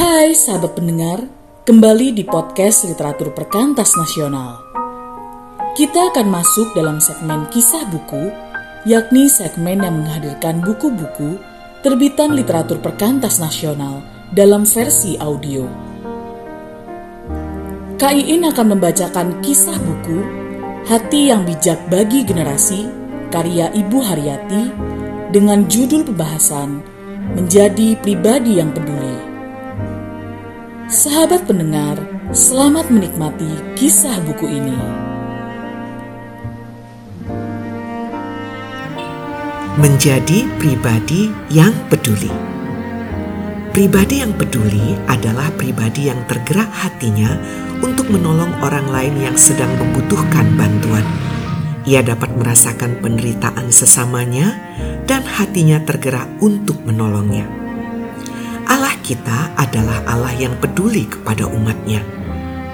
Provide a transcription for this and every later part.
Hai sahabat pendengar, kembali di podcast Literatur Perkantas Nasional. Kita akan masuk dalam segmen kisah buku, yakni segmen yang menghadirkan buku-buku terbitan literatur perkantas nasional dalam versi audio. KIIN akan membacakan kisah buku Hati yang Bijak Bagi Generasi karya Ibu Haryati dengan judul pembahasan Menjadi Pribadi yang Peduli. Sahabat pendengar, selamat menikmati kisah buku ini. menjadi pribadi yang peduli. Pribadi yang peduli adalah pribadi yang tergerak hatinya untuk menolong orang lain yang sedang membutuhkan bantuan. Ia dapat merasakan penderitaan sesamanya dan hatinya tergerak untuk menolongnya. Kita adalah Allah yang peduli kepada umatnya.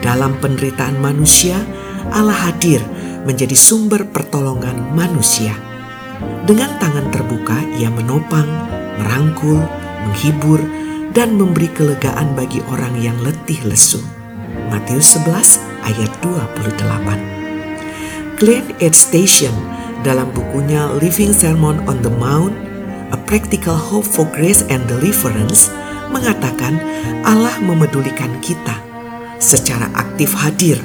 Dalam penderitaan manusia, Allah hadir menjadi sumber pertolongan manusia dengan tangan terbuka ia menopang, merangkul, menghibur, dan memberi kelegaan bagi orang yang letih lesu. Matius 11 ayat 28. Glenn Ed Station dalam bukunya Living Sermon on the Mount, A Practical Hope for Grace and Deliverance mengatakan Allah memedulikan kita secara aktif hadir,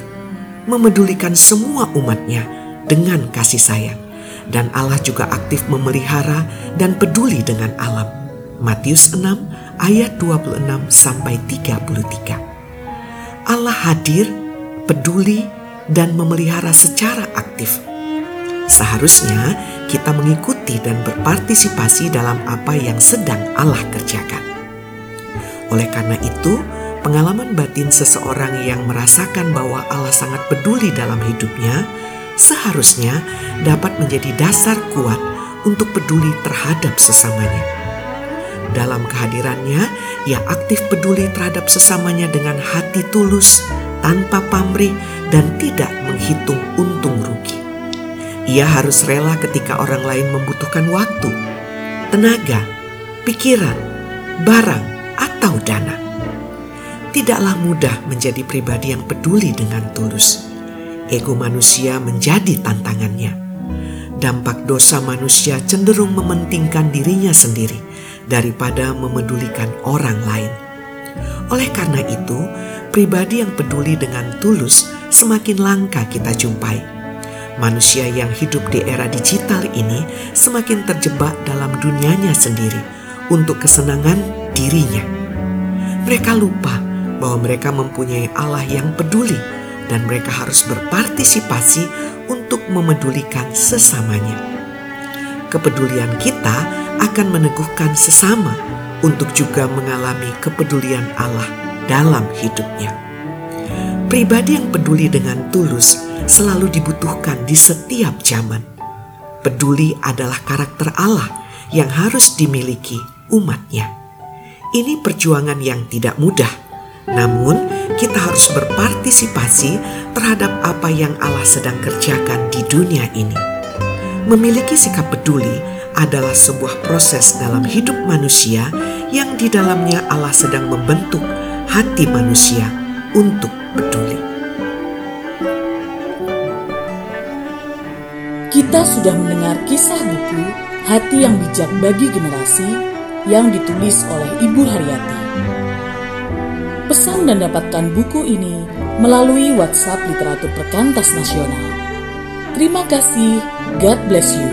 memedulikan semua umatnya dengan kasih sayang dan Allah juga aktif memelihara dan peduli dengan alam. Matius 6 ayat 26 sampai 33. Allah hadir, peduli dan memelihara secara aktif. Seharusnya kita mengikuti dan berpartisipasi dalam apa yang sedang Allah kerjakan. Oleh karena itu, pengalaman batin seseorang yang merasakan bahwa Allah sangat peduli dalam hidupnya seharusnya dapat menjadi dasar kuat untuk peduli terhadap sesamanya. Dalam kehadirannya, ia aktif peduli terhadap sesamanya dengan hati tulus, tanpa pamrih, dan tidak menghitung untung rugi. Ia harus rela ketika orang lain membutuhkan waktu, tenaga, pikiran, barang. Tidaklah mudah menjadi pribadi yang peduli dengan tulus ego manusia menjadi tantangannya. Dampak dosa manusia cenderung mementingkan dirinya sendiri daripada memedulikan orang lain. Oleh karena itu, pribadi yang peduli dengan tulus semakin langka kita jumpai. Manusia yang hidup di era digital ini semakin terjebak dalam dunianya sendiri untuk kesenangan dirinya. Mereka lupa bahwa mereka mempunyai Allah yang peduli dan mereka harus berpartisipasi untuk memedulikan sesamanya. Kepedulian kita akan meneguhkan sesama untuk juga mengalami kepedulian Allah dalam hidupnya. Pribadi yang peduli dengan tulus selalu dibutuhkan di setiap zaman. Peduli adalah karakter Allah yang harus dimiliki umatnya. Ini perjuangan yang tidak mudah, namun kita harus berpartisipasi terhadap apa yang Allah sedang kerjakan di dunia ini. Memiliki sikap peduli adalah sebuah proses dalam hidup manusia yang di dalamnya Allah sedang membentuk hati manusia untuk peduli. Kita sudah mendengar kisah buku Hati yang Bijak bagi Generasi yang ditulis oleh Ibu Haryati. Pesan dan dapatkan buku ini melalui WhatsApp Literatur Perkantas Nasional. Terima kasih, God bless you.